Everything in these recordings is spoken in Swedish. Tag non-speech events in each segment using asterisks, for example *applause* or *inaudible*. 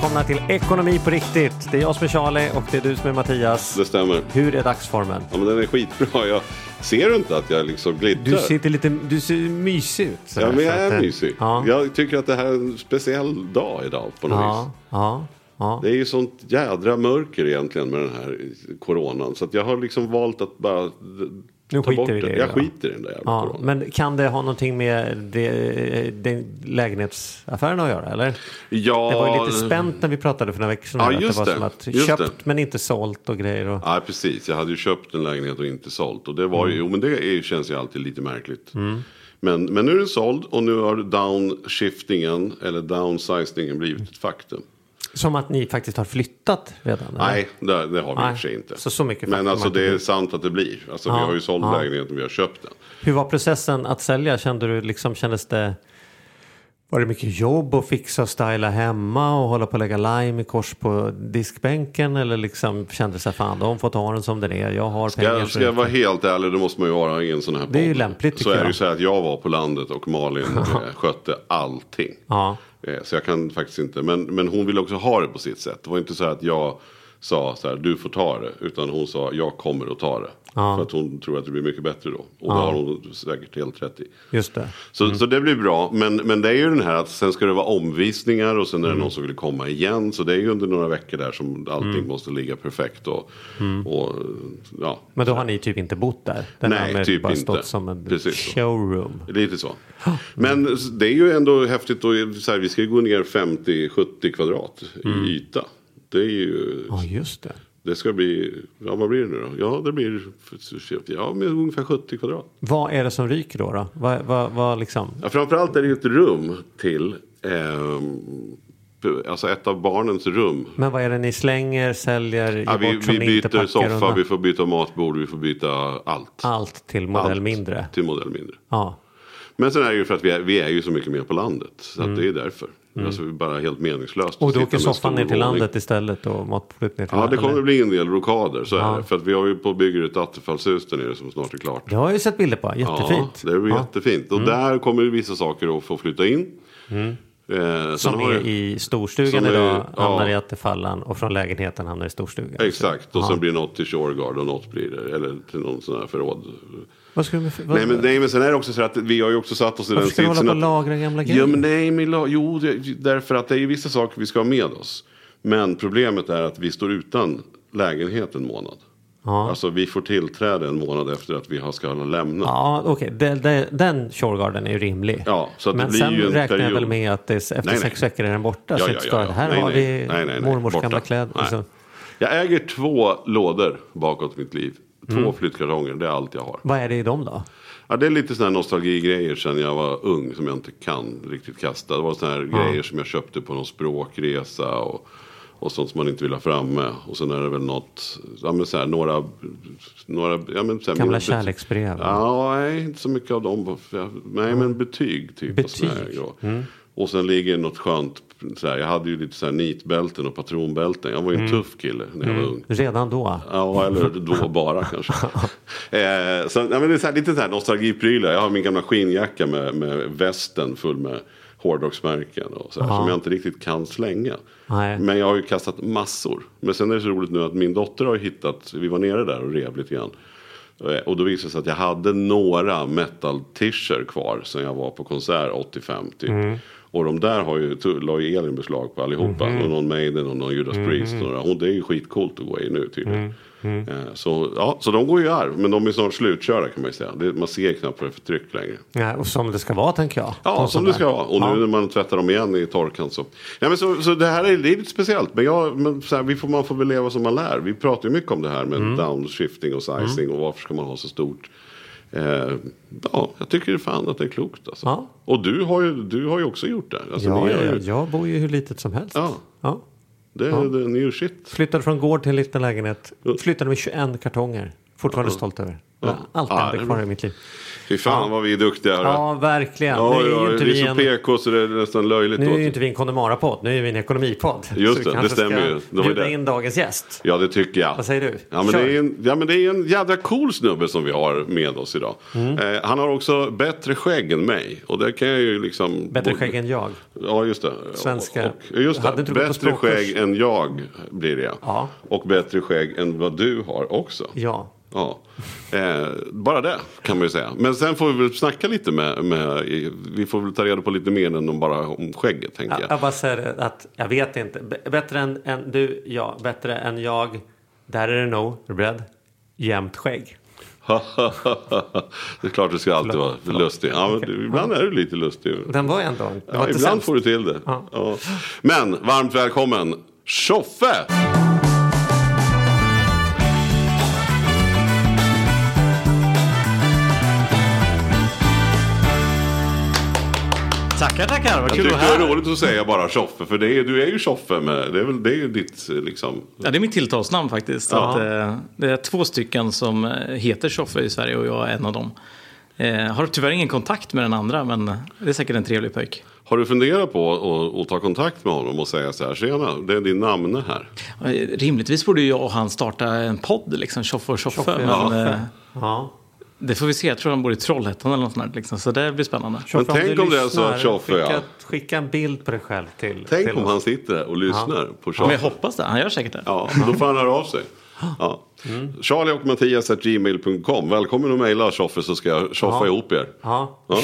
välkomna till Ekonomi på riktigt. Det är jag som är Charlie och det är du som är Mattias. Det stämmer. Hur är dagsformen? Ja, men den är skitbra. Jag ser du inte att jag liksom glittrar? Du ser lite du ser mysig ut. sådär, Ja, men jag att, är eh, mysig. Ja, Jag tycker att det här är en speciell dag idag på något ja, vis. ja, ja. Det är ju sånt jädra mörker egentligen med den här coronan. Så att jag har liksom valt att bara Nu ta skiter vi i det. det, Jag ja. skiter i den där jävla Ja, men kan det ha någonting med det, den lägenhetsaffären att göra eller? Ja, Det var ju lite spänt när vi pratade för några veckor sedan. Ja, just det var det. som att Just köpt det. men inte sålt och grejer. Och... Ja, precis. Jag hade ju köpt en lägenhet och inte sålt. Och det var Mm. ju, jo men det är, känns ju alltid lite märkligt. Men, men nu är den såld och nu har downshiftingen eller downsizingen blivit ett faktum. Som att ni faktiskt har flyttat redan? eller? Nej, det, det har vi sig inte. så- så mycket Men alltså det är sant att det blir. Alltså Ja, vi har ju sålt ja. lägenheten vi har köpt den. Hur var processen att sälja? Kände du liksom, kändes det... Var det mycket jobb att fixa och styla hemma och hålla på och lägga lime i kors på diskbänken? Eller liksom kände sig fan, de får ta den som den är. Jag har Ska, pengar. jag- ska jag vara helt ärlig, då måste man ju vara i en sån här Det är ju podd. lämpligt, tycker Så är det jag. ju så här att jag var på landet och Malin *laughs* eh, skötte allting. Ja. Eh, så jag kan faktiskt inte. Men, men hon ville också ha det på sitt sätt. Det var inte så att jag sa så här, du får ta det. Utan hon sa, jag kommer att ta det. Ja. För att hon tror att det blir mycket bättre då. Och det har hon säkert helt rätt i. Just det. Så, så det blir bra. Men, men det är ju den här att sen ska det vara omvisningar och sen är det Mm. någon som vill komma igen. Så det är ju under några veckor där som allting Mm. måste ligga perfekt. Och, och, ja, Men då har ni typ inte bott där? Den Nej, har typ bara inte. stått som en Precis så. showroom. Lite så. *gasps* Men det är ju ändå häftigt. Och så här, vi ska ju gå ner 50-70 kvadrat Mm. i yta. Det är ju... Ja, just det. Det ska bli... Ja, vad blir det nu då? Ja, det blir... Ja, med ungefär 70 kvadrat. Vad är det som ryker då? då? Vad, vad, vad liksom? Ja, framförallt är det ju ett rum till... ehm, alltså ett av barnens rum. Men vad är det ni slänger, säljer, Ja, vi, bort som vi ni byter soffa, undan? vi får byta matbord, vi får byta allt. Allt till modell Allt mindre? Till modell mindre. Ja. Men sen är det ju för att vi är, vi är ju så mycket mer på landet. Så att det är därför. Alltså, det är bara helt meningslöst. Mm. Och då sitta åker soffan ner till landet istället och matbordet ner till Ja, det kommer eller? bli en del rokader. Så Ja. är det. För att vi har ju på bygger ett attefallshus där nere som snart är klart. Det har jag ju sett bilder på, jättefint. Ja, det blir Ja. jättefint. Och där kommer vissa saker att få flytta in. Eh, sen Som är jag- i storstugan som är- idag, ja. hamnar i attefallan och från lägenheten hamnar i storstugan. Exakt, och Ja. sen blir något till Shoreguard och något blir det, eller till någon sån här förråd. Vad ska med, vad, Nej men, nej men sen är det också så att vi har ju också satt oss i den varför ska du hålla sitsen på och att... lagra gamla grejer? Ja men nej men jo det, därför att det är ju vissa saker vi ska ha med oss. Men problemet är att vi står utan lägenhet en månad. Ja. Alltså vi får tillträde en månad efter att vi har ska ha lämnat. Ja, okej. Den, den, den Shoregarden är ju rimlig. Ja, så att det Men blir sen ju en räknar jag period. väl med att det, är- efter Nej, sex nej. veckor är den borta. Ja, så ja, inte ska, ja, ja. Här Nej, har nej. vi Nej, mormors Borta. gamla kläder. Jag äger två lådor bakåt mitt liv. Två Mm. flyttkartonger, det är allt jag har. Vad är det i dem då? Ja, det är lite sådana här nostalgigrejer sen jag var ung som jag inte kan riktigt kasta. Det var sådana här grejer som jag köpte på någon språkresa och, och sånt som man inte vill ha framme. Och sen är det väl något, ja men så här, några, några ja, men så här, Gamla kärleksbrev? Ja, nej, inte så mycket av dem. Nej, men betyg typ. Och, Betyg? ja. och sen ligger något skönt, så här, jag hade ju lite så här nitbälten och patronbälten. Jag var ju en tuff kille när jag var ung. Redan då? Ja, eller då *laughs* bara kanske. eh, så, ja, men det är så här, lite så här nostalgiprylar. Jag har min gamla skinnjacka med, med västen full med hårdrocksmärken och så här, som jag inte riktigt kan slänga. Nej. Men jag har ju kastat massor. Men sen är det så roligt nu att min dotter har hittat, vi var nere där och rev lite grann. Eh, Och då visade det sig att jag hade några metal tischer kvar sen jag var på konsert 85 typ. Och de där har ju, la ju Elin beslag på allihopa. Och någon Maiden och någon Judas Priest. Och, några. och det är ju skitcoolt att gå i nu tydligen. Eh, Så, ja, så de går ju i arv. Men de är snart slutkörda kan man ju säga. Det, man ser knappt vad det är för tryck längre. Ja, och som det ska vara tänker jag. Ja, som det ska vara. Och nu Ja. när man tvättar dem igen i torkan så. Ja, men så, så det här är, lite speciellt. Men, jag, men så här, vi får, man får väl leva som man lär. Vi pratar ju mycket om det här med Mm. downshifting och sizing. Och varför ska man ha så stort. Eh, ja, jag tycker fan att det är klokt. Alltså. Ja. Och du har, ju, du har ju också gjort det. Alltså, Ja, ni ja, har ja, ju, jag bor ju hur litet som helst. Ja. Ja. det är the new shit. Flyttade från gård till en liten lägenhet. Flyttade med 21 kartonger. Fortfarande stolt över. Jag Ja, haft det kvar i mitt liv. Fy fan vad vi är duktiga. Ja, verkligen. Ja, nu är ja, ju inte vi är så en... PK så det är nästan löjligt. Nu är ju inte vi en Connemara-podd, nu är vi en ekonomipodd. Just det, det stämmer ju. Var bjuda in dagens gäst. Ja, det tycker jag. Vad säger du? Ja men, Kör. det är en, ja, men det är en jädra cool snubbe som vi har med oss idag. Mm. Eh, han har också bättre skägg än mig. Och det kan jag ju liksom... Bättre skägg än jag. Ja, just det. Svenska. Och, just det. Bättre skägg än jag blir det. Ja. Och bättre skägg än vad du har också. Ja. Ja, eh, bara det kan man ju säga. Men sen får vi väl snacka lite med, med vi får väl ta reda på lite mer än om bara om skägget tänker Jag, jag. jag bara säger att jag vet inte. B- bättre än, än du, ja. Bättre än jag. Där är det nog. Är du beredd? Jämnt skägg. *laughs* det är klart du ska alltid Förlåt, vara förlåt. lustig. Ja, du, ibland är du lite lustig. Den var ändå... Ja, ibland sämst. får du till det. Ja. Men varmt välkommen Tjoffe! Tackar, tackar. Vad kul tycker att det vara är här. roligt att säga bara Tjoffe. För det är, du är ju Tjoffe. Med, det, är väl, det är ju ditt liksom. Ja, det är mitt tilltalsnamn faktiskt. Ja. Att, eh, det är två stycken som eh, heter Tjoffe i Sverige och jag är en av dem. Eh, har tyvärr ingen kontakt med den andra men det är säkert en trevlig pojk. Har du funderat på att, ta kontakt med honom och säga så här. Tjena, det är din namne här. Rimligtvis borde ju jag och han starta en podd, liksom, Tjoffe och Tjoffe. Tjoffe, Men ja. eh, Ja. Det får vi se, jag tror han bor i Trollhättan eller något sånt där, liksom, så det blir spännande. Tjoffe, tänk om det är så lyssnar, att Tjoffe, skicka, ja. skicka en bild på dig själv till Tänk till om oss. han sitter där och lyssnar på Men Tjoffe. jag hoppas det, han gör säkert det. Ja, då får han höra av sig. Ja. Mm. Charlie och Mattias at gmail.com. Välkommen att mejla Tjoffe så ska jag tjoffa Ja. ihop er. Ja, Ja.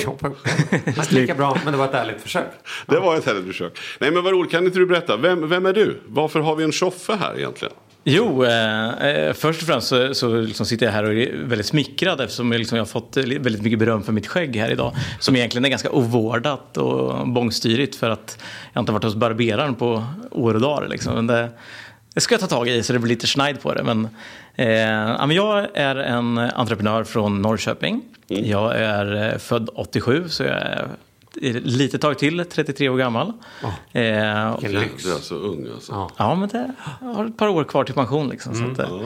Inte lika bra, men det var ett ärligt försök. Det var ett härligt försök. Nej men vad roligt, kan inte du berätta? Vem, vem är du? Varför har vi en Tjoffe här egentligen? Jo, eh, eh, först och främst så, så liksom sitter jag här och är väldigt smickrad eftersom jag, liksom, jag har fått väldigt mycket beröm för mitt skägg här idag. Som egentligen är ganska ovårdat och bångstyrigt för att jag inte har varit hos barberaren på år och dagar. Liksom. Men det, det ska jag ta tag i så det blir lite schneid på det. Men, eh, jag är en entreprenör från Norrköping. Jag är eh, född 87 så jag är lite tag till, 33 år gammal. Eh, och- Vilken lyx. Du är så ung alltså. Ja. Ja, men det, jag har ett par år kvar till pension. Liksom, så att, eh,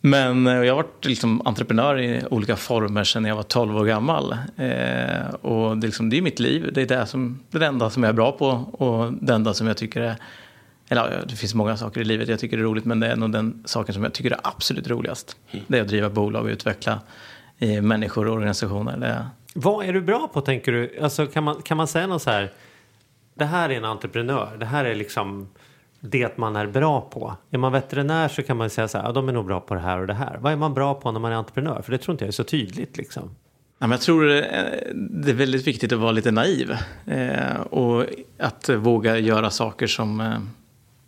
Men eh, jag har varit liksom, entreprenör i olika former sedan jag var 12 år gammal. Eh, och det, är liksom, det är mitt liv. Det är det, som, det är det enda som jag är bra på och det enda som jag tycker är... Eller ja, det finns många saker i livet jag tycker är roligt men det är nog den saken som jag tycker är absolut roligast. Det är att driva bolag och utveckla eh, människor och organisationer. Det är, vad är du bra på tänker du? Alltså, kan, man, kan man säga något så här? Det här är en entreprenör. Det här är liksom det man är bra på. Är man veterinär så kan man säga så här. Ja, de är nog bra på det här och det här. Vad är man bra på när man är entreprenör? För det tror inte jag är så tydligt liksom. Ja, men jag tror eh, det är väldigt viktigt att vara lite naiv. Eh, och att våga göra saker som, eh,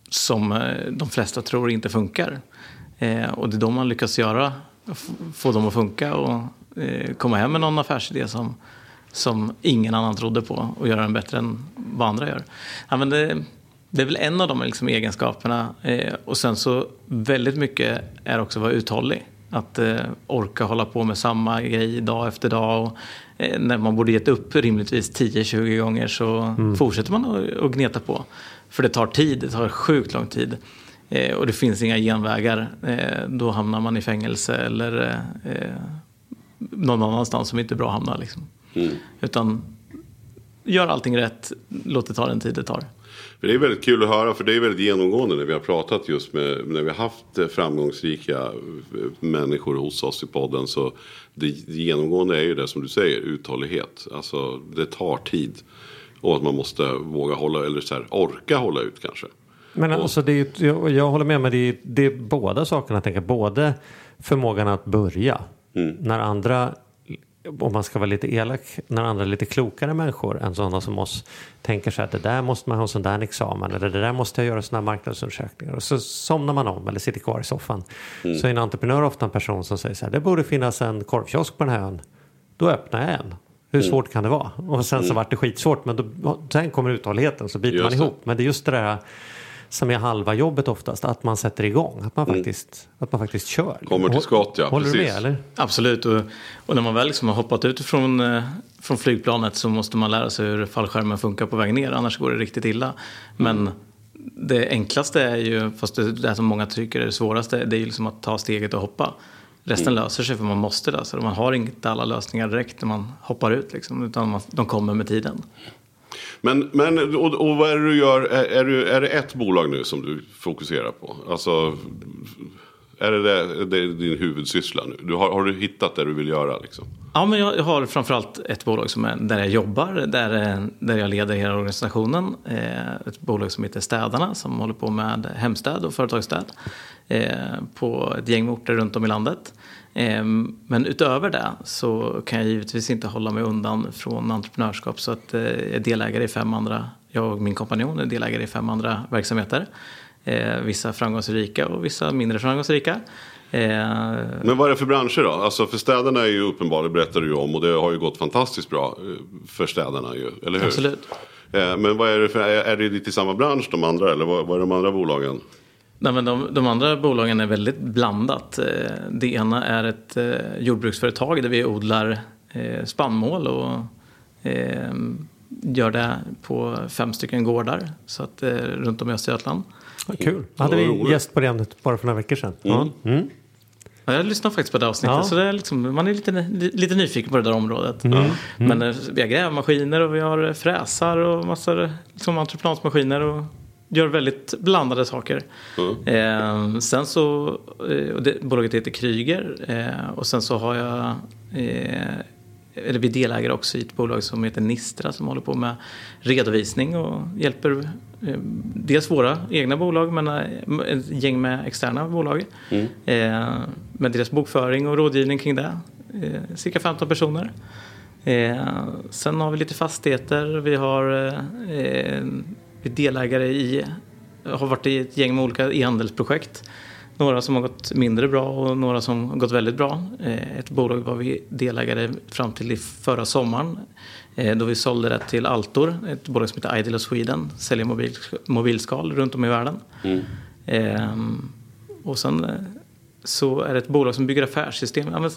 som de flesta tror inte funkar. Och det är då man lyckas göra, få dem att funka och eh, komma hem med någon affärsidé som, som ingen annan trodde på och göra den bättre än vad andra gör. Ja, men det, det är väl en av de liksom, egenskaperna. Eh, och sen så väldigt mycket är också att vara uthållig. Att eh, orka hålla på med samma grej dag efter dag. Och, eh, när man borde gett upp rimligtvis 10-20 gånger så fortsätter man att, att gneta på. För det tar tid, det tar sjukt lång tid. Eh, och det finns inga genvägar. Eh, då hamnar man i fängelse eller någon annanstans som inte är bra att hamna. Liksom. Utan gör allting rätt, låt det ta den tid det tar. För det är väldigt kul att höra för det är väldigt genomgående när vi har pratat just med när vi har haft eh, framgångsrika eh, människor hos oss i podden. Så det genomgående är ju det som du säger, uthållighet. Alltså det tar tid. Och att man måste våga hålla, eller så här, orka hålla ut kanske. Men alltså det är, jag, jag håller med, men det är, det är båda sakerna. Jag tänker. Både förmågan att börja. När andra, om man ska vara lite elak, när andra lite klokare människor än sådana som oss tänker sig att det där måste man ha en sån där examen eller det där måste jag göra sådana här marknadsundersökningar. Och så somnar man om eller sitter kvar i soffan. Så är en entreprenör ofta en person som säger så här, det borde finnas en korvkiosk på den här ön. Då öppnar jag en. Hur svårt kan det vara? Och sen så vart det skitsvårt men då, sen kommer uthålligheten så biter Just man det. ihop. Men det är just det där som är halva jobbet oftast, att man sätter igång, att man faktiskt, att man faktiskt kör. Kommer till skott, ja, Håller du precis. med eller? Absolut, och, och när man väl liksom har hoppat ut från, eh, från flygplanet så måste man lära sig hur fallskärmen funkar på väg ner, annars går det riktigt illa. Men det enklaste är ju, fast det, det som många tycker är det svåraste, det är ju liksom att ta steget och hoppa. Resten löser sig för man måste lösa det. Man har inte alla lösningar direkt när man hoppar ut. Liksom, utan man, de kommer med tiden. Men, men och, och vad är det du gör? Är, är, du, är det ett bolag nu som du fokuserar på? Alltså, är det, det, det är din huvudsyssla nu? Du har, har du hittat det du vill göra? Liksom? Ja, men jag har framförallt ett bolag som är, där jag jobbar, där, där jag leder hela organisationen. Eh, ett bolag som heter Städarna som håller på med hemstäd och företagsstäd eh, på ett gäng orter runt om i landet. Eh, men utöver det så kan jag givetvis inte hålla mig undan från entreprenörskap så att jag är delägare i fem andra, jag och min kompanjon är delägare i fem andra verksamheter. Vissa framgångsrika och vissa mindre framgångsrika. Men vad är det för branscher då? Alltså för städerna är ju uppenbarligen, berättar du ju om, och det har ju gått fantastiskt bra för städerna ju, eller hur? Absolut. Men vad är det för, är det lite i samma bransch de andra, eller vad, vad är de andra bolagen? Nej, men de, de, andra bolagen är väldigt blandat. Det ena är ett jordbruksföretag där vi odlar spannmål och gör det på fem stycken gårdar så att, runt om i Östergötland. Ja, kul. Ja, hade vi gäst på det ämnet bara för några veckor sedan. Mm. Mm. Ja, jag lyssnade faktiskt på det avsnittet ja. så det är liksom, man är lite, lite nyfiken på det där området. Mm. Men vi har grävmaskiner och vi har fräsar och massor liksom, entreprenadmaskiner och gör väldigt blandade saker. Eh, sen så, eh, det, bolaget heter Kryger eh, och sen så har jag eller vi delägare också i ett bolag som heter Nistra som håller på med redovisning och hjälper eh, dels våra egna bolag men ett gäng med externa bolag. Mm. Eh, med deras bokföring och rådgivning kring det. Eh, cirka 15 personer. sen har vi lite fastigheter. Vi har eh, vi är delägare i, har varit i ett gäng med olika e-handelsprojekt. Några som har gått mindre bra och några som har gått väldigt bra. Eh, ett bolag var vi delägare fram till förra sommaren. Eh, då vi sålde det till Altor, ett bolag som heter Ideal of Sweden. Säljer mobil, mobilskal runt om i världen. Mm. Ehm, och sen eh, så är det ett bolag som bygger affärssystem.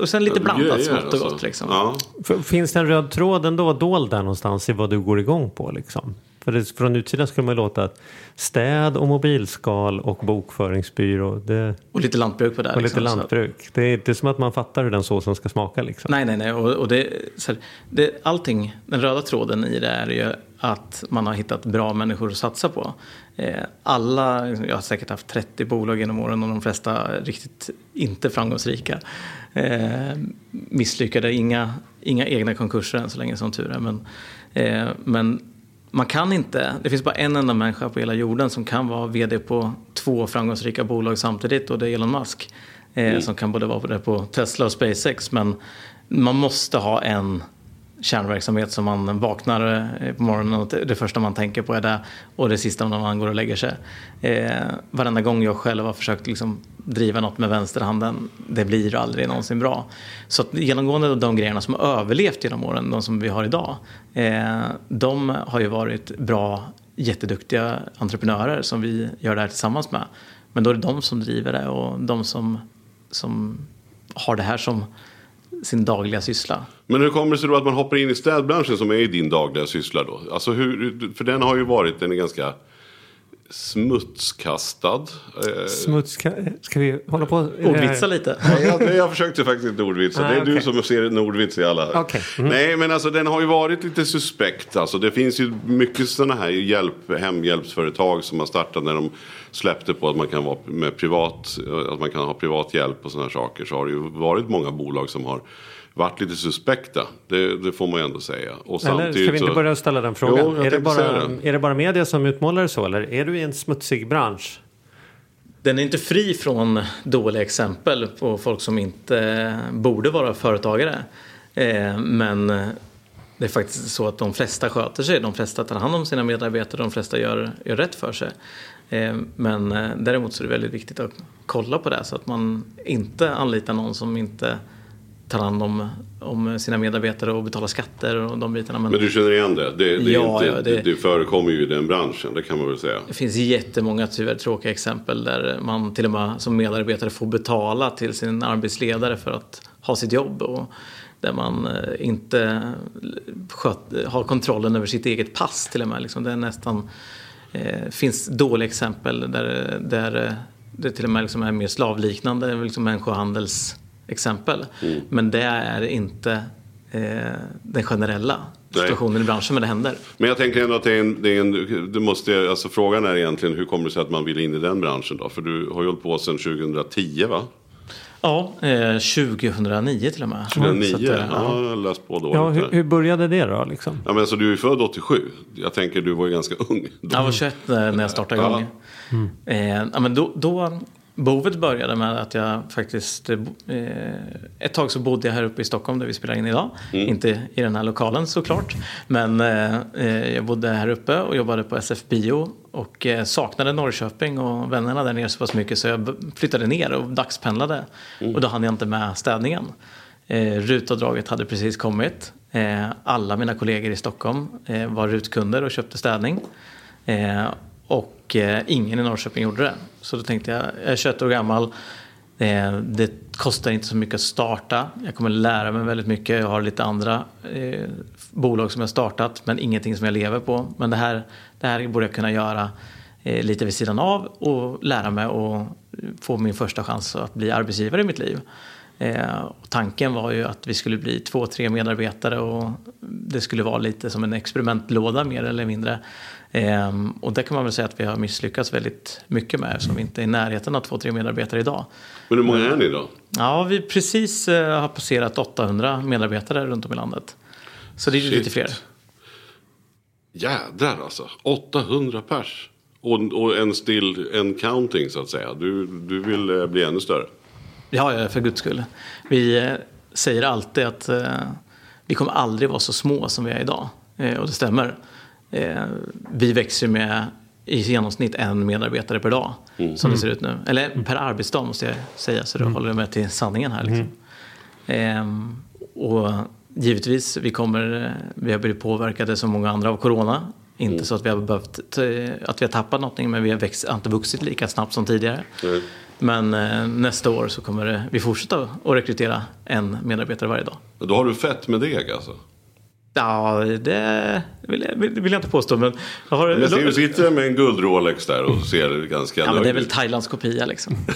Och sen lite blandat smått och gott. Alltså. Liksom. Ja. Finns det en röd tråd ändå dold där någonstans i vad du går igång på? Liksom? För det, från utsidan skulle man låta att städ och mobilskal och bokföringsbyrå. Det, och lite lantbruk på det. Och lite liksom, lantbruk. Det är inte som att man fattar hur den såsen ska smaka. Liksom. Nej, nej, nej. Och, och det, här, det, allting, den röda tråden i det är ju att man har hittat bra människor att satsa på. Eh, alla, jag har säkert haft 30 bolag genom åren och de flesta riktigt inte framgångsrika. Eh, misslyckade, inga, inga egna konkurser än så länge som tur är. Men, eh, men man kan inte, det finns bara en enda människa på hela jorden som kan vara vd på två framgångsrika bolag samtidigt och det är Elon Musk. Eh, mm. Som kan både vara det på Tesla och SpaceX. Men man måste ha en kärnverksamhet som man vaknar eh, på morgonen och det första man tänker på är det och det sista när man går och lägger sig. Eh, varenda gång jag själv har försökt liksom driva något med vänsterhanden, det blir aldrig någonsin bra. Så att genomgående de grejerna som har överlevt genom åren, de som vi har idag, eh, de har ju varit bra, jätteduktiga entreprenörer som vi gör det här tillsammans med. Men då är det de som driver det och de som, som har det här som sin dagliga syssla. Men hur kommer det sig då att man hoppar in i städbranschen som är din dagliga syssla då? Alltså hur, för den har ju varit, den är ganska smutskastad. Smutska... Ska vi hålla på? Ordvitsa lite? *laughs* Nej, jag, jag försökte faktiskt inte ordvitsa. Ah, det är okay. du som ser en ordvits i alla. Okay. Mm. Nej, men alltså den har ju varit lite suspekt. Alltså, det finns ju mycket sådana här hjälp, hemhjälpsföretag som har startat när de släppte på att man kan vara med privat, att man kan ha privat hjälp och sådana saker. Så har det ju varit många bolag som har varit lite suspekta. Det, det, får man ju ändå säga. Och eller ska vi inte börja ställa den frågan? Jo, är, det bara, det. är det bara media som utmålar det så eller är du i en smutsig bransch? Den är inte fri från dåliga exempel på folk som inte borde vara företagare. Eh, men det är faktiskt så att de flesta sköter sig, de flesta tar hand om sina medarbetare, de flesta gör, gör rätt för sig. Eh, men eh, däremot så är det väldigt viktigt att kolla på det så att man inte anlitar någon som inte tar hand om, om sina medarbetare och betalar skatter och de bitarna. Men, men du känner igen det? Det, det, ja, inte, ja, det, det förekommer ju i den branschen, det kan man väl säga. Det finns jättemånga tyvärr tråkiga exempel där man till och med som medarbetare får betala till sin arbetsledare för att ha sitt jobb. Och där man eh, inte sköt, har kontrollen över sitt eget pass till och med. Liksom. Det är nästan, eh, finns dåliga exempel där, där det till och med liksom är mer slavliknande liksom människohandelsexempel. Mm. Men det är inte eh, den generella situationen i branschen, men det händer. Men jag tänker ändå att det är en, det är en det måste, alltså frågan är egentligen hur kommer det sig att man vill in i den branschen då? För du har ju hållit på sedan 2010 va? Ja, eh, 2009 till och med. 2009? Så att, ja, eh, ja. jag har läst på då. Ja, hur, hur började det då? Liksom? Ja, men alltså, du är ju född 87. Jag tänker du var ju ganska ung. då. Jag var 21 när när jag startade igång. Eh, ja, men då, då, behovet började med att jag faktiskt... Eh, ett tag så bodde jag här uppe i Stockholm där vi spelar in idag. Inte i den här lokalen såklart. Men eh, eh, jag bodde här uppe och jobbade på SF Bio. Och eh, saknade Norrköping och vännerna där nere så pass mycket så jag flyttade ner och dagspendlade. Och då hann jag inte med städningen. Eh, rutavdraget hade precis kommit. Eh, alla mina kollegor i Stockholm eh, var rutkunder och köpte städning. Och eh, ingen i Norrköping gjorde det. Så då tänkte jag, jag är 21 år gammal. Eh, det kostar inte så mycket att starta. Jag kommer lära mig väldigt mycket. Jag har lite andra eh, bolag som jag startat men ingenting som jag lever på. Men det här, det här borde jag kunna göra eh, lite vid sidan av och lära mig och få min första chans att bli arbetsgivare i mitt liv. Eh, och tanken var ju att vi skulle bli två, tre medarbetare och det skulle vara lite som en experimentlåda mer eller mindre. Eh, och det kan man väl säga att vi har misslyckats väldigt mycket med eftersom vi inte är i närheten av två, tre medarbetare idag. Men hur många är ni då? Ja, vi precis eh, har passerat 800 medarbetare runt om i landet. Så det är ju lite fler. Jädrar alltså. 800 pers. Och, och en still, en counting så att säga. Du, du vill eh, bli ännu större. Ja, ja, för guds skull. Vi eh, säger alltid att eh, vi kommer aldrig vara så små som vi är idag. Eh, och det stämmer. Eh, vi växer med i genomsnitt en medarbetare per dag. Som det ser ut nu. Eller per arbetsdag måste jag säga. Så då håller jag med till sanningen här. Liksom. Ehm, och givetvis, vi, kommer, eh, vi har blivit påverkade som många andra av corona. Inte så att vi har behövt, t- att vi har tappat någonting men vi har, växt, inte vuxit lika snabbt som tidigare. Nej. Men eh, nästa år så kommer vi fortsätta att rekrytera en medarbetare varje dag. Då har du fett med deg alltså. Ja, det vill jag, vill, vill jag inte påstå. Men jag har, ser du sitter med en guld Rolex där och ser ganska ja, men det är väl. Thailands kopia liksom. *laughs*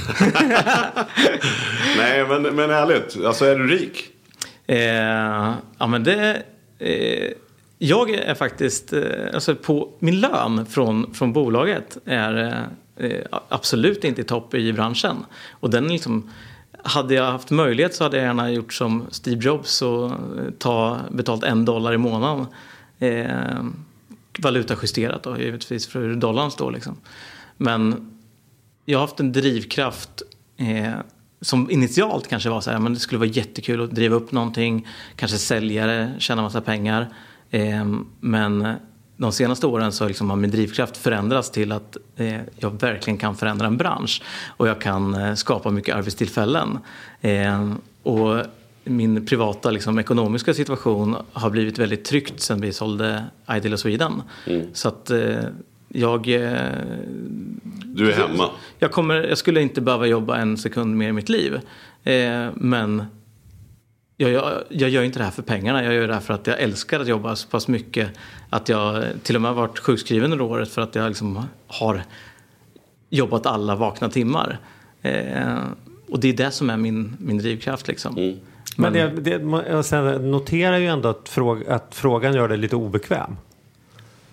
Nej men, men ärligt, alltså är du rik? Eh, ja, men det... Eh, jag är faktiskt... Eh, alltså på min lön från, från bolaget är eh, absolut inte i topp i branschen. Och den liksom... Hade jag haft möjlighet så hade jag gärna gjort som Steve Jobs och eh, ta betalt en dollar i månaden. Eh, valutajusterat då, givetvis för hur dollarn står liksom. Men jag har haft en drivkraft eh, som initialt kanske var så här, men det skulle vara jättekul att driva upp någonting, kanske sälja det, tjäna massa pengar. Eh, men de senaste åren så liksom har min drivkraft förändrats till att eh, jag verkligen kan förändra en bransch och jag kan eh, skapa mycket arbetstillfällen. Eh, och min privata liksom, ekonomiska situation har blivit väldigt tryckt sen vi sålde Ideal och Sweden. Så att eh, jag eh, Du är hemma. jag, kommer, jag skulle inte behöva jobba en sekund mer i mitt liv. Eh, men jag, jag, jag gör inte det här för pengarna. Jag gör det här för att jag älskar att jobba så pass mycket. Att jag till och med har varit sjukskriven under året för att jag liksom har jobbat alla vakna timmar. Eh, och det är det som är min, min drivkraft. Liksom. Men det, det, man- jag noterar ju ändå att, fråga, att frågan gör dig lite obekväm.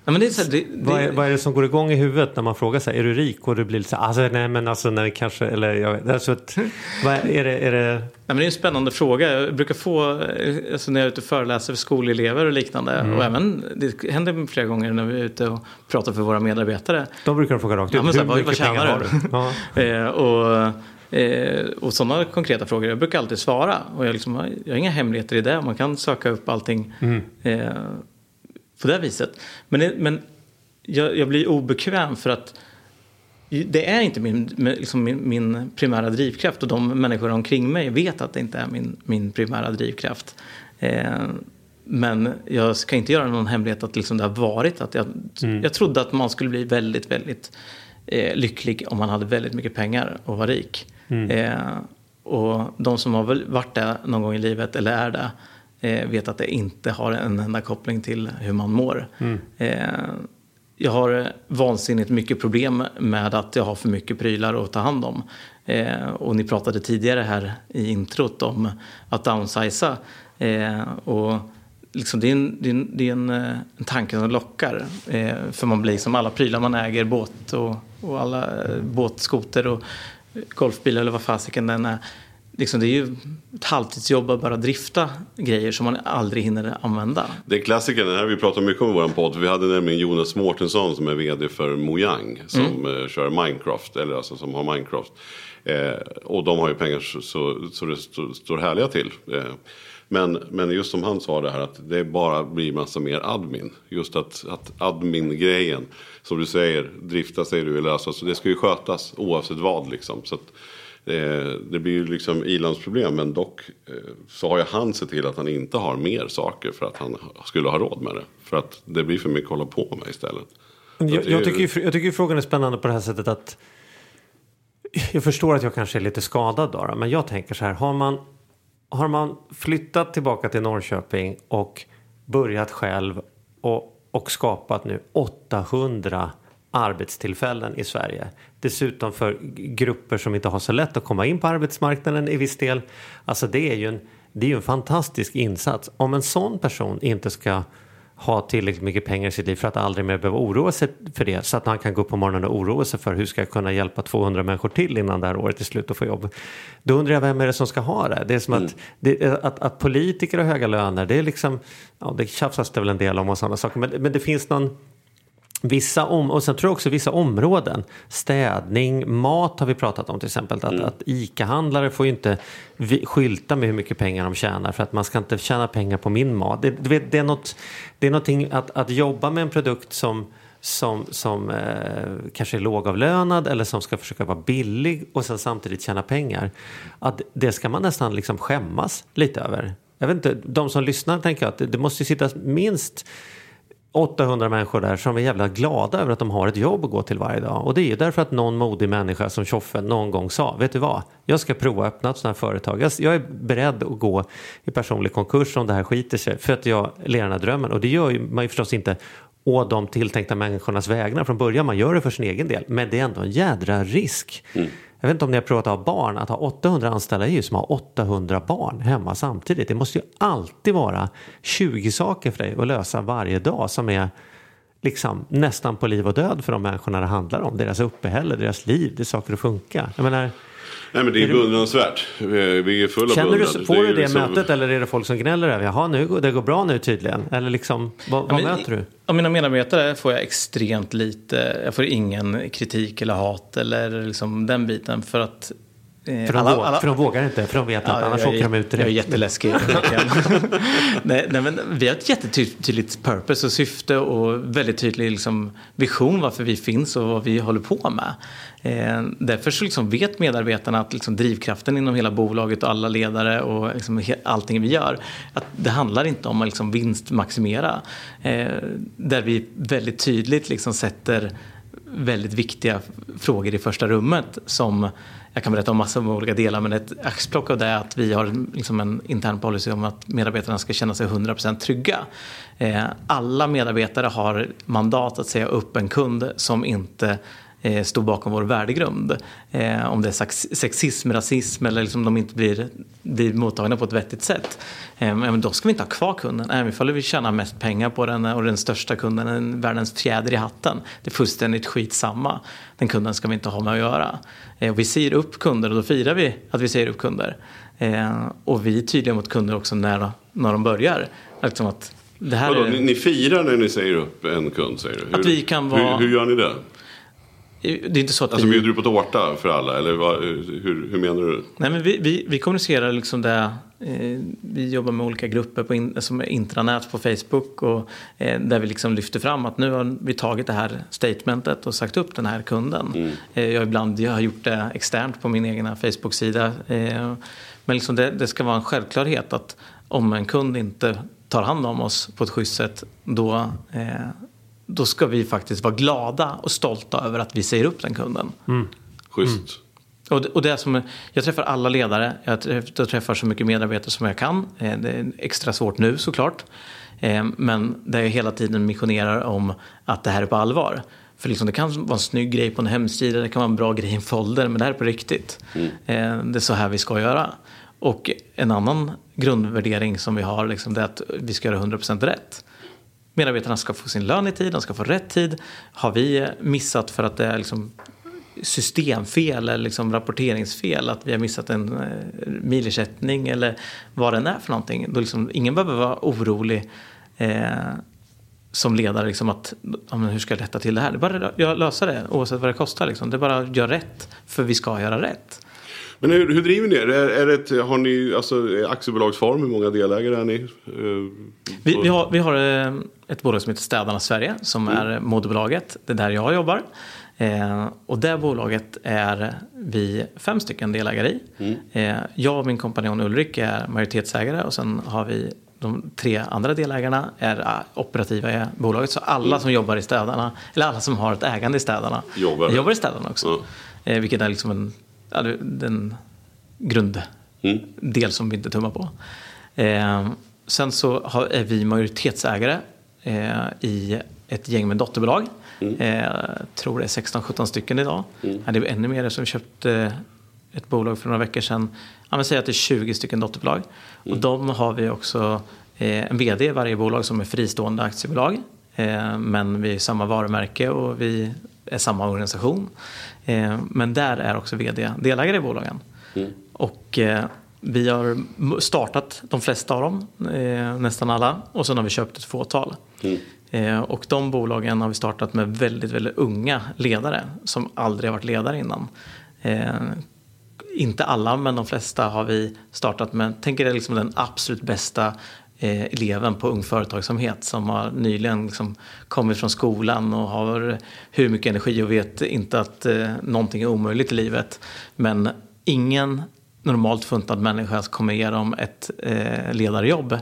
Ja, men det är så här, det, det, Vad är, vad är det som går igång i huvudet när man frågar sig, är du rik? Och du blir så här, alltså, nej men alltså det kanske, eller jag alltså, att, vad är, det, är det, Nej, men det är en spännande fråga. Jag brukar få, eh, alltså när jag är ute och föreläser för skolelever och liknande. Och även, det händer flera gånger när vi är ute och pratar för våra medarbetare. de brukar de fråga rakt ut, Ja, men så här, hur vad, vad mycket pengar har du? Ja. *laughs* eh, och eh, och sådana konkreta frågor, jag brukar alltid svara. Och jag, liksom, jag har inga hemligheter i det. Man kan söka upp allting eh, på det viset. Men, det, men jag, jag blir obekväm för att det är inte min, liksom min, min primära drivkraft och de människor omkring mig vet att det inte är min, min primära drivkraft. Eh, men jag ska inte göra någon hemlighet att liksom det har varit att jag, jag trodde att man skulle bli väldigt, väldigt eh, lycklig om man hade väldigt mycket pengar och var rik. Eh, och de som har varit där någon gång i livet eller är det eh, vet att det inte har en enda koppling till hur man mår. Eh, jag har vansinnigt mycket problem med att jag har för mycket prylar att ta hand om. Eh, och ni pratade tidigare här i introt om att downsiza. Eh, och liksom det är en, det är en, det är en, eh, en tanke som lockar. Eh, för man blir som alla prylar man äger, båt och, och alla eh, båtskoter och golfbilar eller vad fasiken den är. Liksom det är ju ett halvtidsjobb att bara drifta grejer som man aldrig hinner använda. Det är klassikern, det här vi pratar mycket om i vår podd. Vi hade nämligen Jonas Mårtensson som är vd för Mojang. Som mm. kör Minecraft, eller alltså som har Minecraft. Eh, och de har ju pengar så, så, så det står, står härliga till. Eh, men, men just som han sa det här att det bara blir massa mer admin. Just att, att admin-grejen, som du säger, drifta säger du, eller alltså, så det ska ju skötas oavsett vad liksom. Så att, eh, det blir ju liksom ilandsproblem men dock eh, så har ju han sett till att han inte har mer saker för att han skulle ha råd med det. För att det blir för mycket att hålla på med istället. Jag, jag, tycker, ju, jag tycker frågan är spännande på det här sättet att jag förstår att jag kanske är lite skadad då, men jag tänker så här. Har man, har man flyttat tillbaka till Norrköping och börjat själv och, och skapat nu 800 arbetstillfällen i Sverige. Dessutom för grupper som inte har så lätt att komma in på arbetsmarknaden i viss del. Alltså det är ju en, det är en fantastisk insats. Om en sån person inte ska ha tillräckligt mycket pengar i sitt liv för att aldrig mer behöva oroa sig för det. Så att han kan gå upp på morgonen och oroa sig för hur ska jag kunna hjälpa 200 människor till innan det här året är slut och få jobb. Då undrar jag vem är det som ska ha det? Det är som mm. att, det, att, att, politiker har höga löner, det är liksom, ja det tjafsas det väl en del om och sådana saker. Men, men det finns någon Vissa om, och sen tror jag också vissa områden. Städning, mat har vi pratat om till exempel. Att, mm. att ICA-handlare får ju inte skylta med hur mycket pengar de tjänar för att man ska inte tjäna pengar på min mat. Det, du vet, det, är, något, det är någonting att, att jobba med en produkt som som, som eh, kanske är lågavlönad eller som ska försöka vara billig och sen samtidigt tjäna pengar. Att det ska man nästan liksom skämmas lite över. Jag vet inte, de som lyssnar tänker jag att det, det måste sitta minst 800 människor där som är jävla glada över att de har ett jobb att gå till varje dag. Och det är ju därför att någon modig människa som Tjoffe någon gång sa, vet du vad, jag ska prova att öppna ett sådant här företag. Jag, är beredd att gå i personlig konkurs om det här skiter sig för att jag lever den här drömmen. Och det gör ju man ju förstås inte å de tilltänkta människornas vägnar från början. Man gör det för sin egen del. Men det är ändå en jädra risk. Mm. Jag vet inte om ni har provat att ha barn. Att ha 800 anställda är ju som att ha 800 barn hemma samtidigt. Det måste ju alltid vara 20 saker för dig att lösa varje dag som är liksom nästan på liv och död för de människorna det handlar om. Deras uppehälle, deras liv, det är saker att funka. Jag menar, Nej men det är, är beundransvärt. Vi är fulla Känner du, Får det du det liksom... mötet eller är det folk som gnäller över? Jaha, nu, det går bra nu tydligen. Eller liksom, vad, ja, vad men, möter du? Av mina medarbetare får jag extremt lite. Jag får ingen kritik eller hat eller liksom den biten. För att för de, alla, alla, för de vågar inte, för de vet att ja, annars åker de ut direkt. Jag är jätteläskig. *laughs* *laughs* nej, nej, men vi har ett jättetydligt purpose och syfte och väldigt tydlig liksom, vision varför vi finns och vad vi håller på med. Eh, därför så liksom vet medarbetarna att liksom drivkraften inom hela bolaget och alla ledare och liksom allting vi gör, att det handlar inte om att liksom vinstmaximera. Eh, där vi väldigt tydligt liksom sätter väldigt viktiga frågor i första rummet som jag kan berätta om massor av olika delar men ett axplock av det är att vi har liksom en intern policy om att medarbetarna ska känna sig 100% trygga. Eh, alla medarbetare har mandat att säga upp en kund som inte står bakom vår värdegrund. Eh, om det är sexism, rasism eller liksom de inte blir, blir mottagna på ett vettigt sätt. Eh, men då ska vi inte ha kvar kunden. Även ifall vi tjänar mest pengar på den och den största kunden är världens fjäder i hatten. Det är fullständigt skitsamma. Den kunden ska vi inte ha med att göra. Eh, vi säger upp kunder och då firar vi att vi säger upp kunder. Eh, och vi är tydliga mot kunder också när, när de börjar. Liksom att det här Vadå, är... ni, ni firar när ni säger upp en kund säger du? Hur, att vi kan vara... hur, hur gör ni det? Det är inte så att alltså vi... bjuder du på tårta för alla eller vad, hur, hur menar du? Nej men vi, vi, vi kommunicerar liksom det. Eh, vi jobbar med olika grupper på in, som är intranät på Facebook och eh, där vi liksom lyfter fram att nu har vi tagit det här statementet och sagt upp den här kunden. Mm. Eh, jag ibland jag har gjort det externt på min egna Facebook-sida. Eh, men liksom det, det ska vara en självklarhet att om en kund inte tar hand om oss på ett schysst sätt då eh, då ska vi faktiskt vara glada och stolta över att vi säger upp den kunden. Mm. Schysst. Mm. Och, och det som, jag träffar alla ledare, jag träffar så mycket medarbetare som jag kan. Eh, det är extra svårt nu såklart. Eh, men där jag hela tiden missionerar om att det här är på allvar. För liksom det kan vara en snygg grej på en hemsida, det kan vara en bra grej i en folder, men det här är på riktigt. Mm. Eh, det är så här vi ska göra. Och en annan grundvärdering som vi har liksom, det är att vi ska göra 100% rätt. Medarbetarna ska få sin lön i tid, de ska få rätt tid. Har vi missat för att det är liksom systemfel eller liksom rapporteringsfel, att vi har missat en eh, milersättning eller vad den är för någonting. Då liksom, ingen behöver vara orolig eh, som ledare liksom att ja, hur ska jag rätta till det här? Det är bara att lösa det oavsett vad det kostar. Liksom. Det är bara att göra rätt för vi ska göra rätt. Men hur, hur driver ni er? Är, är det ett, har ni alltså, aktiebolagsform? Hur många delägare är ni? Eh, vi, vi, har, vi har eh, ett bolag som heter Städarna Sverige som mm. är moderbolaget. Det är där jag jobbar. Eh, och det bolaget är vi fem stycken delägare i. Mm. Eh, jag och min kompanjon Ulrik är majoritetsägare och sen har vi de tre andra delägarna är eh, operativa i bolaget. Så alla mm. som jobbar i städerna, eller alla som har ett ägande i städerna, jobbar, jobbar i städerna också. Mm. Eh, vilket är liksom en, ja, den grunddel mm. som vi inte tummar på. Eh, sen så har, är vi majoritetsägare eh, i ett gäng med dotterbolag. Mm. Eh, tror det är 16-17 stycken idag. Mm. Ja, det är ännu mer som vi köpte ett bolag för några veckor sedan. Ja, men säg att det är 20 stycken dotterbolag. Mm. Och de har vi också eh, en vd i varje bolag som är fristående aktiebolag. Eh, men vi är samma varumärke och vi är samma organisation. Eh, men där är också vd delägare i bolagen. Mm. Och eh, vi har startat de flesta av dem, eh, nästan alla. Och sen har vi köpt ett fåtal. Mm. Och de bolagen har vi startat med väldigt, väldigt unga ledare som aldrig har varit ledare innan. Inte alla, men de flesta har vi startat med, tänker det är liksom den absolut bästa Eh, eleven på Ung Företagsamhet som har nyligen liksom kommit från skolan och har hur mycket energi och vet inte att eh, någonting är omöjligt i livet. Men ingen normalt funtad människa kommer ge dem ett eh, ledarjobb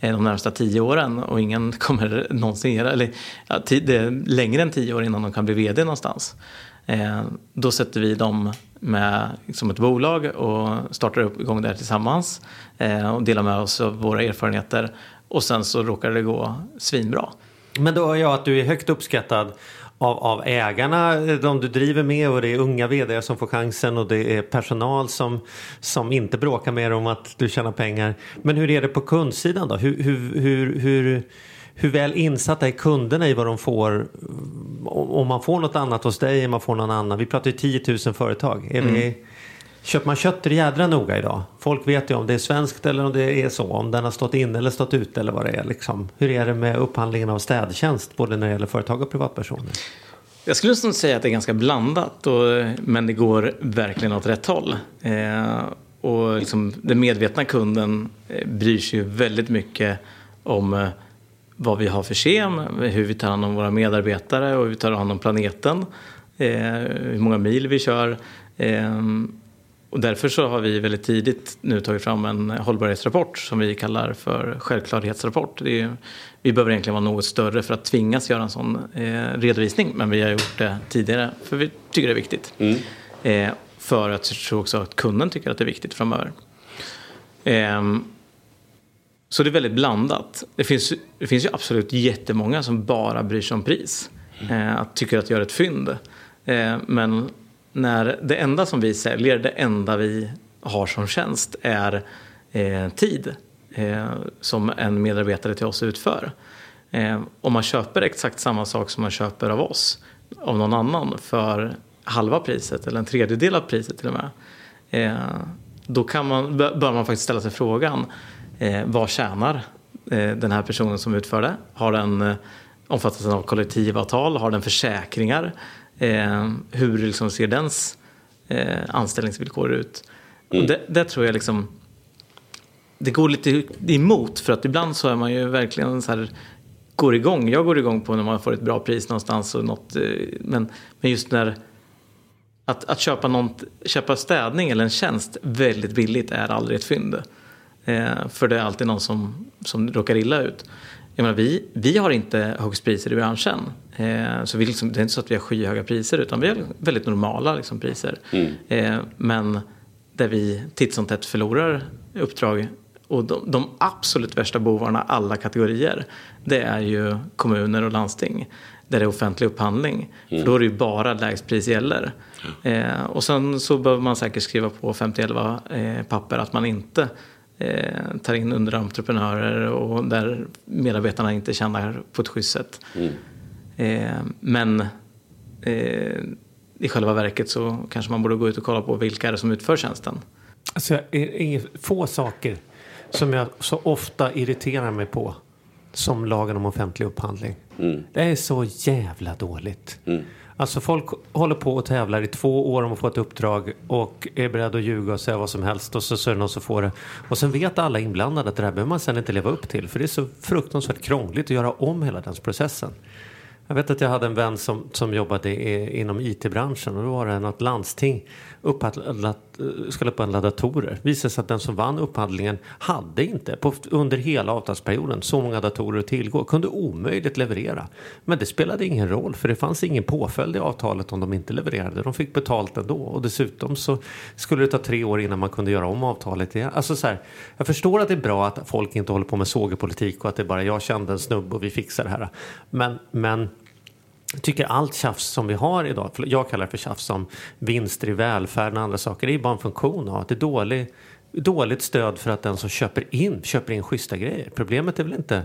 eh, de närmsta tio åren och ingen kommer *laughs* någonsin göra, eller ja, det är längre än tio år innan de kan bli vd någonstans. Eh, då sätter vi dem med som ett bolag och startar upp igång det här tillsammans eh, och delar med oss av våra erfarenheter och sen så råkar det gå svinbra. Men då hör jag att du är högt uppskattad av, av ägarna, de du driver med och det är unga vd som får chansen och det är personal som, som inte bråkar med om att du tjänar pengar. Men hur är det på kundsidan då? Hur, hur, hur, hur, hur väl insatta är kunderna i vad de får? Om man får något annat hos dig än man får någon annan. Vi pratar ju 10 000 företag. Är mm. vi, Köper man kött är det jädra noga idag. Folk vet ju om det är svenskt eller om det är så. Om den har stått in eller stått ut eller vad det är. Liksom. Hur är det med upphandlingen av städtjänst både när det gäller företag och privatpersoner? Jag skulle nog säga att det är ganska blandat. Och, men det går verkligen åt rätt håll. Eh, och liksom, den medvetna kunden eh, bryr sig ju väldigt mycket om eh, vad vi har för kem, hur vi tar hand om våra medarbetare och hur vi tar hand om planeten. Eh, hur många mil vi kör. Eh, och därför så har vi väldigt tidigt nu tagit fram en hållbarhetsrapport som vi kallar för självklarhetsrapport. Är, vi behöver egentligen vara något större för att tvingas göra en sån eh, redovisning men vi har gjort det tidigare för vi tycker det är viktigt. Mm. Eh, för att jag tror också att kunden tycker att det är viktigt framöver. Så det är väldigt blandat. Det finns, det finns ju absolut jättemånga som bara bryr sig om pris. Eh, att tycker att göra ett fynd. Eh, men när det enda som vi säljer, det enda vi har som tjänst är eh, tid eh, som en medarbetare till oss utför. Eh, om man köper exakt samma sak som man köper av oss, av någon annan för halva priset eller en tredjedel av priset till och med. Eh, då kan man, bör man faktiskt ställa sig frågan, eh, vad tjänar eh, den här personen som utför det? Har den omfattas av kollektivavtal? Har den försäkringar? Eh, hur liksom ser dens eh, anställningsvillkor ut? Mm. Det, det, tror jag liksom det går lite emot för att ibland så är man ju verkligen så här går igång. Jag går igång på när man får ett bra pris någonstans och något, eh, men, men just när att, att köpa, något, köpa städning eller en tjänst väldigt billigt är aldrig ett fynd. Eh, för det är alltid någon som, som råkar illa ut. Jag menar, vi, vi har inte högst priser i branschen. Eh, så vi liksom, det är inte så att vi har skyhöga priser utan vi har väldigt normala liksom, priser. Mm. Eh, men där vi titt som tätt förlorar uppdrag Och de, de, absolut värsta bovarna, alla kategorier, det är ju kommuner och landsting. Där det är offentlig upphandling. Mm. För då är det ju bara lägst pris gäller. Eh, och sen så behöver man säkert skriva på 5011 eh, papper att man inte eh, tar in underentreprenörer och där medarbetarna inte tjänar på ett schysst sätt. Mm. Eh, men eh, i själva verket så kanske man borde gå ut och kolla på vilka är det som utför tjänsten. Alltså, få saker som jag så ofta irriterar mig på som lagen om offentlig upphandling. Mm. Det är så jävla dåligt. Mm. Alltså folk håller på och tävlar i två år om att få ett uppdrag och är beredda att ljuga och säga vad som helst och så, så är det någon som får det. Och sen vet alla inblandade att det här behöver man sen inte leva upp till för det är så fruktansvärt krångligt att göra om hela den processen. Jag vet att jag hade en vän som, som jobbade i, inom IT-branschen och då var det något landsting upphandlat, Eh, skulle upphandla datorer. Det visade sig att den som vann upphandlingen hade inte på, under hela avtalsperioden så många datorer att tillgå. Kunde omöjligt leverera. Men det spelade ingen roll för det fanns ingen påföljd i avtalet om de inte levererade. De fick betalt ändå och dessutom så skulle det ta tre år innan man kunde göra om avtalet igen. Alltså så här, jag förstår att det är bra att folk inte håller på med sågepolitik och att det är bara jag kände en snubbe och vi fixar det här. Men, men tycker allt tjafs som vi har idag, jag kallar det för tjafs som vinster i välfärden och andra saker, det är bara en funktion av att det är dålig, dåligt stöd för att den som köper in, köper in schyssta grejer. Problemet är väl inte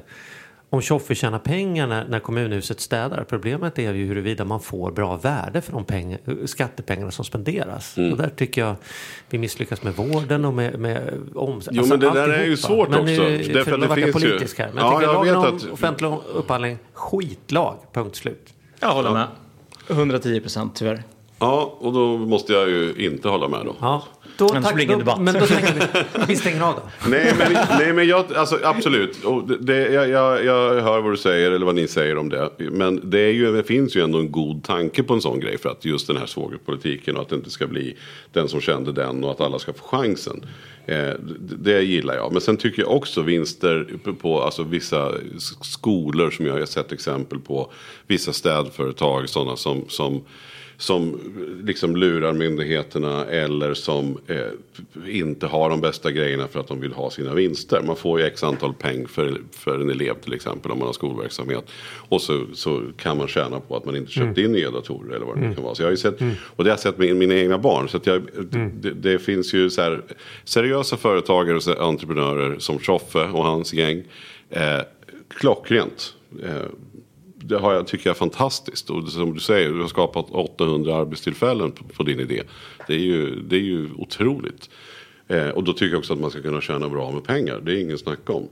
om Tjoffe tjänar pengar när, när kommunhuset städar. Problemet är ju huruvida man får bra värde för de pengar, skattepengarna som spenderas. Mm. Och där tycker jag vi misslyckas med vården och med, med om, Jo alltså, men det där är ju svårt men också. Nu, för det finns politisk ju... här. Men ja, jag, jag vet om att... offentlig upphandling, skitlag, punkt slut. Jag håller med. 110 procent tyvärr. Ja, och då måste jag ju inte hålla med då. Ja. Då, men tack, blir ingen debatt. Men då vi, *laughs* vi stänger av då. nej, men, nej, men jag, alltså, absolut. Och det, jag, jag, jag hör vad du säger, eller vad ni säger om det. Men det, är ju, det finns ju ändå en god tanke på en sån grej. För att just den här svågerpolitiken och att det inte ska bli den som kände den och att alla ska få chansen. Eh, det gillar jag. Men sen tycker jag också vinster på alltså, vissa skolor som jag har sett exempel på. Vissa städföretag, sådana som, som som liksom lurar myndigheterna eller som eh, inte har de bästa grejerna för att de vill ha sina vinster. Man får ju x antal peng för, för en elev till exempel om man har skolverksamhet. Och så, så kan man tjäna på att man inte köpt mm. in nya datorer eller vad det mm. kan vara. Så jag har sett, mm. Och det har jag sett med mina egna barn. Så jag, mm. det, det, finns ju så här, seriösa företagare och entreprenörer som Tjoffe och hans gäng. Eh, klockrent. Eh, det har jag, tycker jag är fantastiskt. Och som du säger, du har skapat 800 arbetstillfällen på, på din idé. Det är ju, det är ju otroligt. Eh, och då tycker jag också att man ska kunna tjäna bra med pengar. Det är ingen snack om.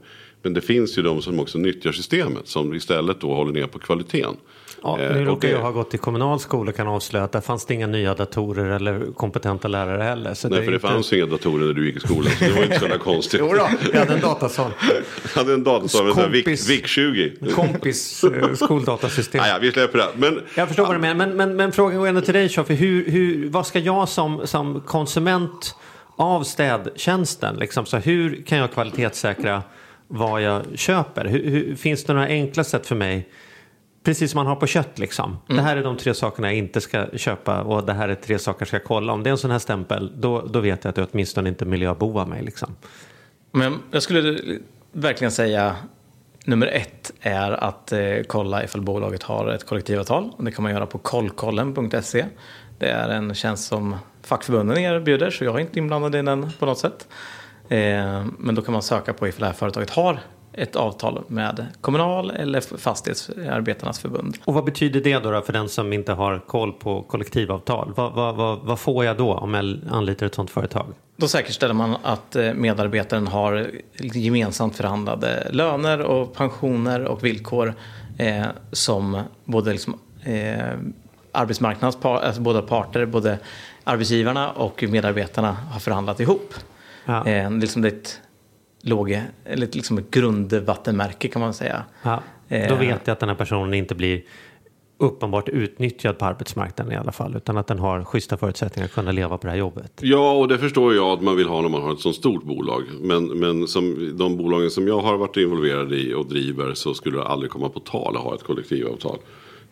Men det finns ju de som också nyttjar systemet. Som istället då håller ner på kvaliteten. Ja, nu eh, råkar jag ha gått i kommunal skola kan avslöja att där fanns det inga nya datorer eller kompetenta lärare heller. Så Nej, det för det inte... fanns inga datorer när du gick i skolan. Så det var inte så jävla konstigt. *laughs* jo då, jag hade en datasal. *laughs* jag hade en datasal med kompis, VIC 20. kompis *laughs* eh, skoldatasystem. ah, ja, vi släpper det. Men, jag förstår ja. vad du menar. Men, men, men frågan går ändå till dig Tjoffe. Hur, hur, vad ska jag som, som konsument av städtjänsten, liksom, så hur kan jag kvalitetssäkra vad jag köper? Hur, hur, finns det några enkla sätt för mig Precis som man har på kött liksom. Mm. Det här är de tre sakerna jag inte ska köpa och det här är tre saker jag ska kolla. Om det är en sån här stämpel då, då vet jag att jag åtminstone inte miljöbovar mig liksom. Men jag skulle verkligen säga nummer ett är att eh, kolla ifall bolaget har ett kollektivavtal. Det kan man göra på kollkollen.se. Det är en tjänst som fackförbunden erbjuder så jag är inte inblandad i den på något sätt. Eh, men då kan man söka på ifall det här företaget har ett avtal med Kommunal eller Fastighetsarbetarnas förbund. Och vad betyder det då, då för den som inte har koll på kollektivavtal? Vad, vad, vad, vad, får jag då om jag anlitar ett sådant företag? Då säkerställer man att eh, medarbetaren har gemensamt förhandlade löner och pensioner och villkor eh, som både liksom, eh, arbetsmarknadens alltså båda parter, både arbetsgivarna och medarbetarna har förhandlat ihop. Ja. Eh, liksom det är ett låg, eller liksom ett grundvattenmärke kan man säga. Ja, då eh, vet jag att den här personen inte blir uppenbart utnyttjad på arbetsmarknaden i alla fall. Utan att den har schyssta förutsättningar att kunna leva på det här jobbet. Ja, och det förstår jag att man vill ha när man har ett så stort bolag. Men, men som de bolagen som jag har varit involverad i och driver så skulle det aldrig komma på tal att ha ett kollektivavtal.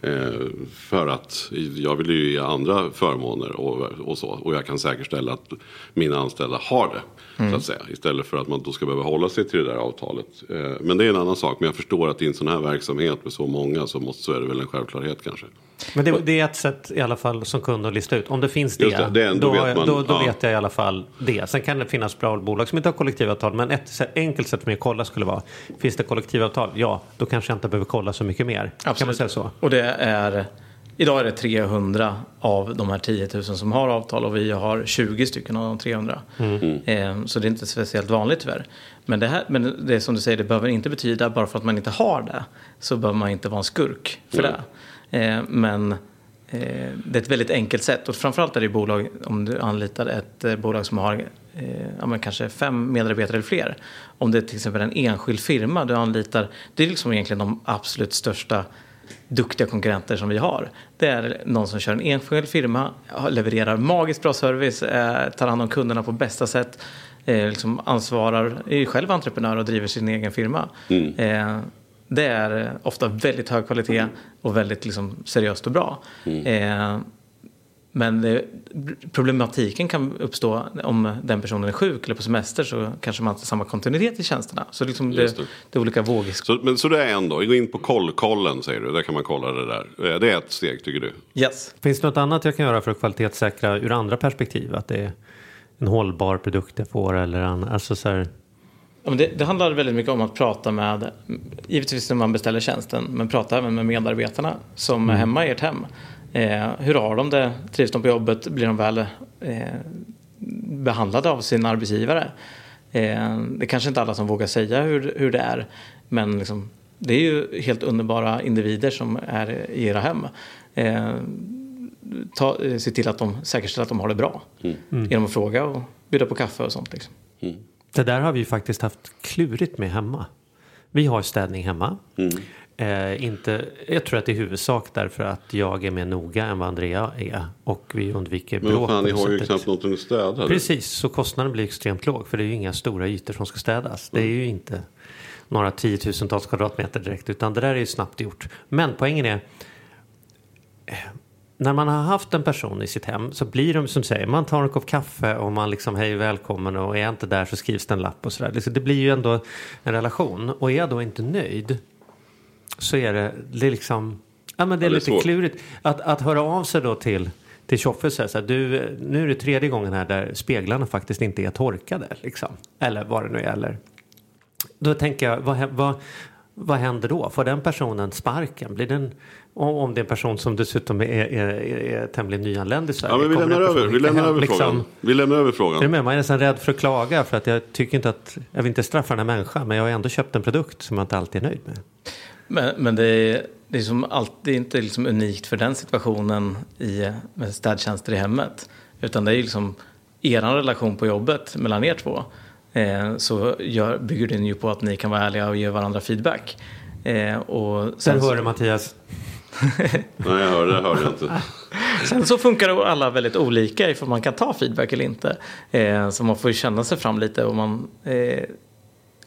Eh, för att jag vill ju ge andra förmåner och, och så. Och jag kan säkerställa att mina anställda har det. Mm. Så att säga. Istället för att man då ska behöva hålla sig till det där avtalet. Eh, men det är en annan sak. Men jag förstår att i en sån här verksamhet med så många så, måste, så är det väl en självklarhet kanske. Men det, det, är ett sätt i alla fall som kund att lista ut. Om det finns det, det, det då, vet, man, då, då ja. vet jag i alla fall det. Sen kan det finnas bra bolag som inte har kollektivavtal. Men ett enkelt sätt för mig att kolla skulle vara, finns det kollektivavtal? Ja, då kanske jag inte behöver kolla så mycket mer. Absolut. Kan man säga så? Och det är, idag är det 300 av de här 10 000 som har avtal och vi har 20 stycken av de 300. Mm. Eh, så det är inte speciellt vanligt tyvärr. Men det, här, men det som du säger, det behöver inte betyda bara för att man inte har det så behöver man inte vara en skurk för mm. det. Eh, men eh, det är ett väldigt enkelt sätt och framförallt är det bolag, om du anlitar ett eh, bolag som har ja, kanske fem medarbetare eller fler. Om det är till exempel en enskild firma du anlitar, det är liksom egentligen de absolut största duktiga konkurrenter som vi har. Det är någon som kör en enskild firma, levererar magiskt bra service, tar hand om kunderna på bästa sätt, liksom ansvarar, är själv entreprenör och driver sin egen firma. Mm det är ofta väldigt hög kvalitet och väldigt liksom, seriöst och bra. Mm. Eh, men det, problematiken kan uppstå om den personen är sjuk eller på semester så kanske man inte har samma kontinuitet i tjänsterna. Så liksom det, det. det är olika vågor. Så, men, så det är ändå, gå in på kollkollen säger du, där kan man kolla det där. Eh, det är ett steg tycker du? Yes. Finns det något annat jag kan göra för att kvalitetssäkra ur andra perspektiv? Att det är en hållbar produkt jag får eller annat? Alltså så här... Det, det, handlar väldigt mycket om att prata med, givetvis när man beställer tjänsten, men prata även med medarbetarna som mm. är hemma i ert hem. Eh, hur har de det? Trivs de på jobbet? Blir de väl eh, behandlade av sin arbetsgivare? Eh, det är kanske inte alla som vågar säga hur, hur det är, men liksom, det är ju helt underbara individer som är i era hem. Eh, ta, se till att de säkerställer att de har det bra mm. genom att fråga och bjuda på kaffe och sånt. Liksom. Mm. Det där har vi ju faktiskt haft klurigt med hemma. Vi har städning hemma. Mm. Eh, inte, jag tror att det är huvudsak därför att jag är mer noga än vad Andrea är. Och vi undviker bråk. Men fan, ni har ju knappt något att städa. Precis, så kostnaden blir extremt låg. För det är ju inga stora ytor som ska städas. Det är ju inte några tiotusentals kvadratmeter direkt. Utan det där är ju snabbt gjort. Men poängen är när man har haft en person i sitt hem så blir de som säger, man tar en kopp kaffe och man liksom hej välkommen och är jag inte där så skrivs det en lapp och sådär. Det blir ju ändå en relation och är jag då inte nöjd så är det, det är liksom, ja men det är, ja, det är lite svårt. klurigt. Att, att höra av sig då till till Tjoffe och säga så här, du, nu är det tredje gången här där speglarna faktiskt inte är torkade. Liksom. Eller vad det nu gäller. Då tänker jag, vad, vad, vad händer då? Får den personen sparken? Blir den, om det är en person som dessutom är, är, är, är tämligen nyanländ i Sverige. Ja, men vi lämnar över, vi lämnar över liksom, frågan. Vi lämnar över frågan. Är med? Man är nästan rädd för att klaga för att jag tycker inte att, jag vill inte straffa den här människan men jag har ändå köpt en produkt som jag inte alltid är nöjd med. Men, men det, är, det, är som alltid inte liksom unikt för den situationen i, med städtjänster i hemmet. Utan det är liksom er relation på jobbet mellan er två. Eh, så gör, bygger den ju på att ni kan vara ärliga och ge varandra feedback. Eh, och sen Där hör du Mattias. *laughs* Nej, jag hörde, det hörde jag inte. *laughs* Sen så funkar alla väldigt olika ifall man kan ta feedback eller inte. Eh, så man får ju känna sig fram lite. Och man, eh,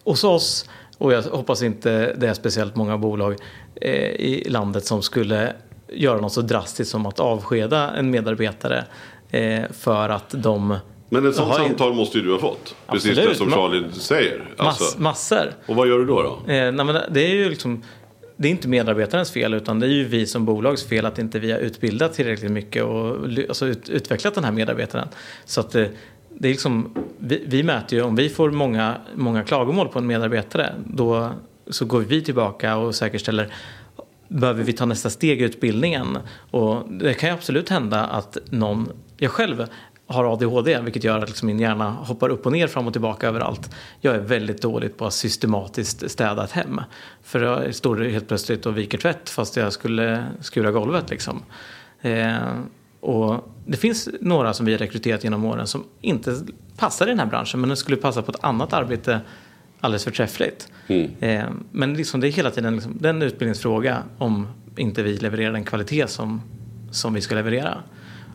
hos oss, och jag hoppas inte det är speciellt många bolag eh, i landet som skulle göra något så drastiskt som att avskeda en medarbetare eh, för att de men ett sånt samtal måste ju du ha fått. Absolut. Precis det som Charlie säger. Alltså. Mass, massor. Och vad gör du då? då? Eh, nej, det är ju liksom det är inte medarbetarens fel utan det är ju vi som bolags fel att inte vi har utbildat tillräckligt mycket och alltså, ut, utvecklat den här medarbetaren. Så att det, eh, det är liksom, vi, vi, mäter ju om vi får många, många klagomål på en medarbetare då så går vi tillbaka och säkerställer behöver vi ta nästa steg i utbildningen? Och det kan ju absolut hända att någon, jag själv har ADHD vilket gör att liksom min hjärna hoppar upp och ner fram och tillbaka överallt. Jag är väldigt dåligt på att systematiskt städa ett hem. För jag står helt plötsligt och viker tvätt fast jag skulle skura golvet. Liksom. Eh, och det finns några som vi har rekryterat genom åren som inte passar i den här branschen men skulle passa på ett annat arbete alldeles förträffligt. Mm. Eh, men liksom det är hela tiden liksom, den utbildningsfråga om inte vi levererar den kvalitet som, som vi ska leverera.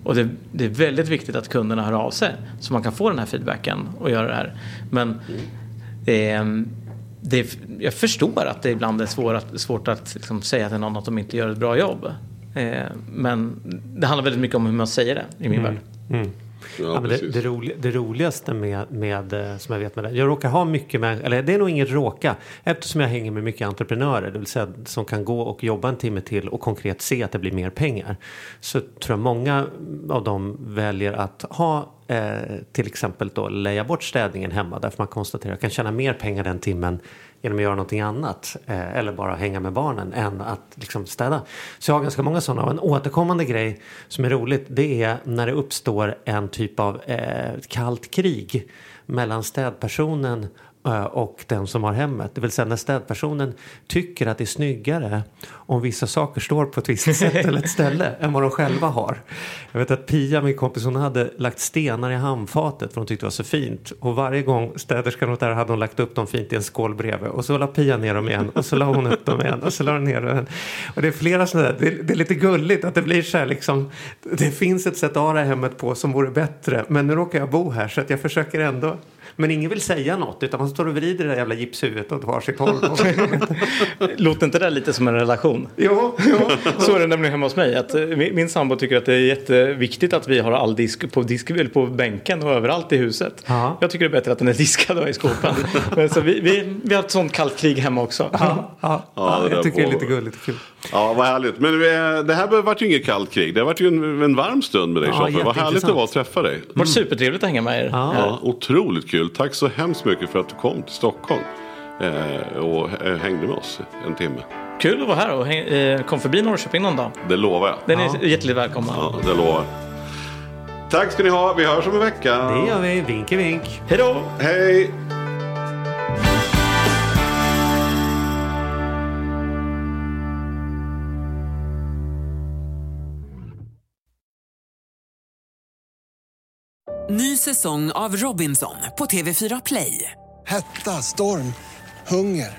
Och det, det, är väldigt viktigt att kunderna hör av sig så man kan få den här feedbacken och göra det här. Men eh, det, jag förstår att det ibland är svår att, svårt att liksom säga till någon att de inte gör ett bra jobb. Eh, men det handlar väldigt mycket om hur man säger det i min värld. Ja, Ja, det, det, roliga, det roligaste med, med, eh, som jag vet med det, jag råkar ha mycket med, eller det är nog inget råka, eftersom jag hänger med mycket entreprenörer, det vill säga som kan gå och jobba en timme till och konkret se att det blir mer pengar. Så tror jag många av dem väljer att ha eh, till exempel då leja bort städningen hemma därför man konstaterar att jag kan tjäna mer pengar den timmen genom att göra någonting annat eh, eller bara hänga med barnen än att liksom städa. Så jag har ganska många sådana och en återkommande grej som är roligt det är när det uppstår en typ av eh, kallt krig mellan städpersonen eh, och den som har hemmet. Det vill säga när städpersonen tycker att det är snyggare om vissa saker står på ett visst sätt eller ett ställe *laughs* än vad de själva har. Jag vet att Pia, min kompis, hon hade lagt stenar i handfatet för hon tyckte det var så fint. Och varje gång städerskan var där hade hon lagt upp dem fint i en skål bredvid. Och så la Pia ner dem igen och så la hon upp dem igen och så la hon ner dem igen. Och det är flera sådana där, det är, det är lite gulligt att det blir så här liksom. Det finns ett sätt att ha det hemmet på som vore bättre. Men nu råkar jag bo här så att jag försöker ändå. Men ingen vill säga något utan man står och vrider det där jävla gipshuvudet åt varsitt håll. *laughs* Låter inte det lite som en relation? Jo, jo. *laughs* Så är det nämligen hemma hos mig. Att eh, min, min sambo tycker att det är jätteviktigt att vi har all disk på, disk, eller på bänken och överallt i huset. Ja. Jag tycker det är bättre att den är diskad och i skåpen. *laughs* Men så vi, vi, vi har ett sånt kallt krig hemma också. Ja, ja, Ja, ja, jag tycker det är lite gulligt och kul. Ja, vad härligt. Men eh, det här vart ju inget kallt krig. Det har varit ju en, en varm stund med dig, Ja, Christopher. Vad härligt det var att träffa dig. Det var supertrevligt att hänga med er. Ja. Ja, otroligt kul. Tack så hemskt mycket för att du kom till Stockholm eh, och hängde med oss en timme. Kul att vara här och häng, eh, kom förbi Norrköping någon dag. Det lovar jag. Den är Ja. hjärtligt välkomna. Ja, det lovar. Tack ska ni ha. Vi hörs om en vecka. Det gör vi. Vink i vink. Hej då! Hej! Ny säsong av Robinson på TV4 Play. Hetta, storm, hunger.